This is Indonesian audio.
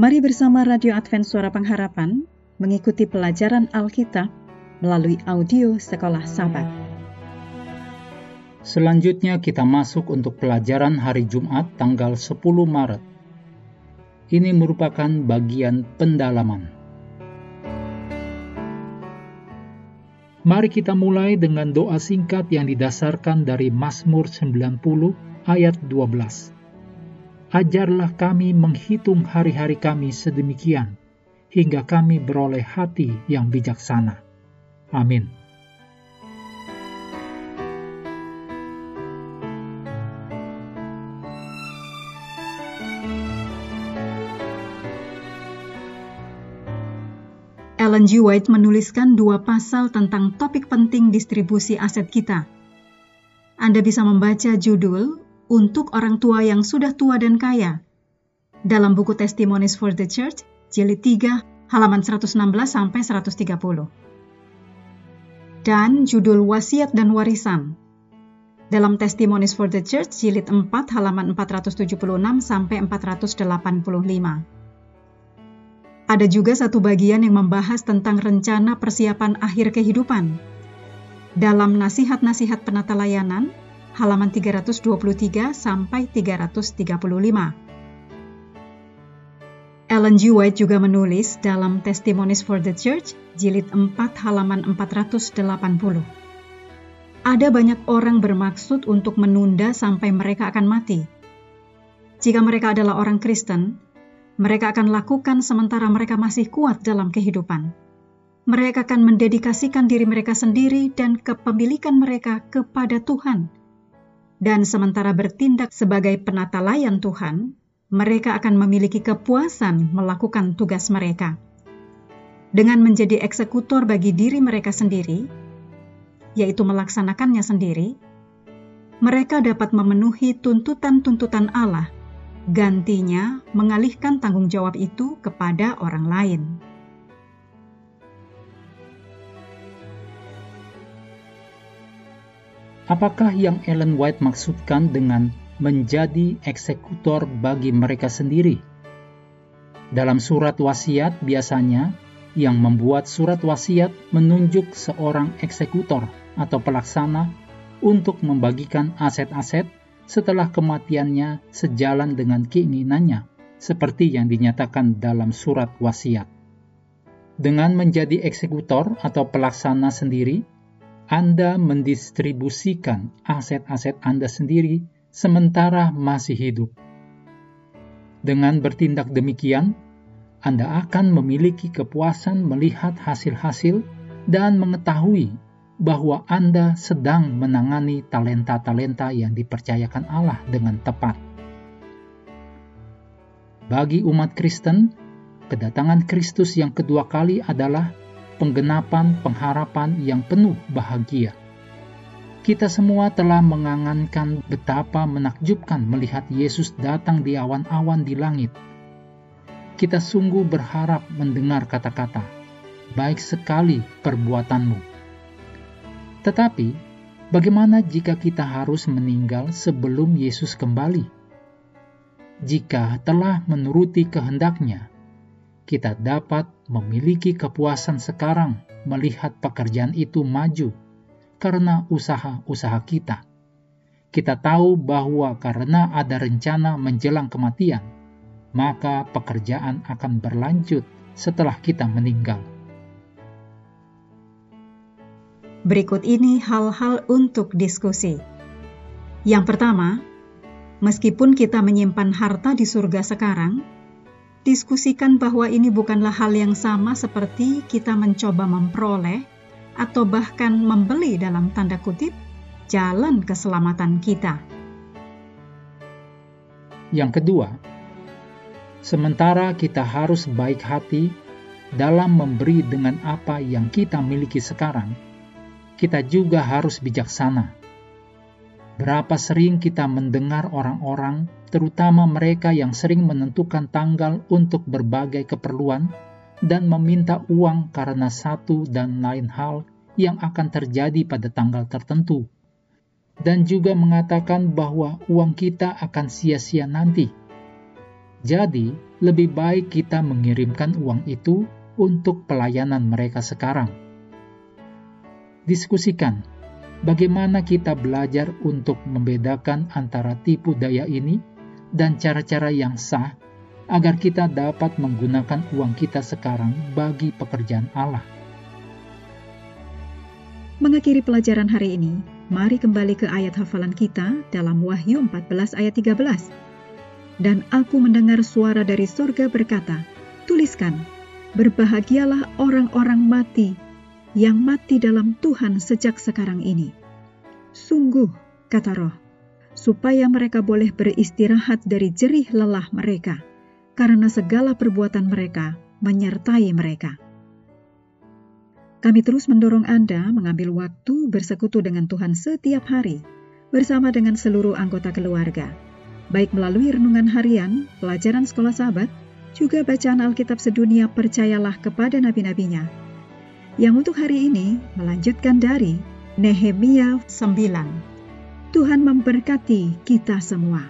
Mari bersama Radio Advent Suara Pengharapan mengikuti pelajaran Alkitab melalui audio Sekolah Sabat. Selanjutnya kita masuk untuk pelajaran hari Jumat tanggal 10 Maret. Ini merupakan bagian pendalaman. Mari kita mulai dengan doa singkat yang didasarkan dari Mazmur 90 ayat 12 ajarlah kami menghitung hari-hari kami sedemikian, hingga kami beroleh hati yang bijaksana. Amin. Ellen G. White menuliskan dua pasal tentang topik penting distribusi aset kita. Anda bisa membaca judul untuk orang tua yang sudah tua dan kaya. Dalam buku Testimonies for the Church, jilid 3, halaman 116 sampai 130. Dan judul Wasiat dan Warisan. Dalam Testimonies for the Church, jilid 4, halaman 476 sampai 485. Ada juga satu bagian yang membahas tentang rencana persiapan akhir kehidupan. Dalam nasihat-nasihat penata layanan, halaman 323 sampai 335. Ellen G. White juga menulis dalam Testimonies for the Church, jilid 4 halaman 480. Ada banyak orang bermaksud untuk menunda sampai mereka akan mati. Jika mereka adalah orang Kristen, mereka akan lakukan sementara mereka masih kuat dalam kehidupan. Mereka akan mendedikasikan diri mereka sendiri dan kepemilikan mereka kepada Tuhan dan sementara bertindak sebagai penata layan Tuhan, mereka akan memiliki kepuasan melakukan tugas mereka. Dengan menjadi eksekutor bagi diri mereka sendiri, yaitu melaksanakannya sendiri, mereka dapat memenuhi tuntutan-tuntutan Allah, gantinya mengalihkan tanggung jawab itu kepada orang lain. Apakah yang Ellen White maksudkan dengan menjadi eksekutor bagi mereka sendiri? Dalam surat wasiat biasanya yang membuat surat wasiat menunjuk seorang eksekutor atau pelaksana untuk membagikan aset-aset setelah kematiannya sejalan dengan keinginannya, seperti yang dinyatakan dalam surat wasiat. Dengan menjadi eksekutor atau pelaksana sendiri, anda mendistribusikan aset-aset Anda sendiri sementara masih hidup. Dengan bertindak demikian, Anda akan memiliki kepuasan melihat hasil-hasil dan mengetahui bahwa Anda sedang menangani talenta-talenta yang dipercayakan Allah dengan tepat. Bagi umat Kristen, kedatangan Kristus yang kedua kali adalah penggenapan pengharapan yang penuh bahagia. Kita semua telah mengangankan betapa menakjubkan melihat Yesus datang di awan-awan di langit. Kita sungguh berharap mendengar kata-kata, "Baik sekali perbuatanmu." Tetapi, bagaimana jika kita harus meninggal sebelum Yesus kembali? Jika telah menuruti kehendaknya, kita dapat memiliki kepuasan sekarang melihat pekerjaan itu maju karena usaha-usaha kita. Kita tahu bahwa karena ada rencana menjelang kematian, maka pekerjaan akan berlanjut setelah kita meninggal. Berikut ini hal-hal untuk diskusi. Yang pertama, meskipun kita menyimpan harta di surga sekarang, diskusikan bahwa ini bukanlah hal yang sama seperti kita mencoba memperoleh atau bahkan membeli dalam tanda kutip jalan keselamatan kita. Yang kedua, sementara kita harus baik hati dalam memberi dengan apa yang kita miliki sekarang, kita juga harus bijaksana Berapa sering kita mendengar orang-orang, terutama mereka yang sering menentukan tanggal untuk berbagai keperluan dan meminta uang karena satu dan lain hal yang akan terjadi pada tanggal tertentu, dan juga mengatakan bahwa uang kita akan sia-sia nanti. Jadi, lebih baik kita mengirimkan uang itu untuk pelayanan mereka sekarang. Diskusikan bagaimana kita belajar untuk membedakan antara tipu daya ini dan cara-cara yang sah agar kita dapat menggunakan uang kita sekarang bagi pekerjaan Allah. Mengakhiri pelajaran hari ini, mari kembali ke ayat hafalan kita dalam Wahyu 14 ayat 13. Dan aku mendengar suara dari surga berkata, Tuliskan, berbahagialah orang-orang mati yang mati dalam Tuhan sejak sekarang ini. Sungguh, kata roh, supaya mereka boleh beristirahat dari jerih lelah mereka, karena segala perbuatan mereka menyertai mereka. Kami terus mendorong Anda mengambil waktu bersekutu dengan Tuhan setiap hari bersama dengan seluruh anggota keluarga, baik melalui renungan harian, pelajaran sekolah sahabat, juga bacaan Alkitab sedunia percayalah kepada nabi-nabinya. Yang untuk hari ini melanjutkan dari Nehemia 9. Tuhan memberkati kita semua.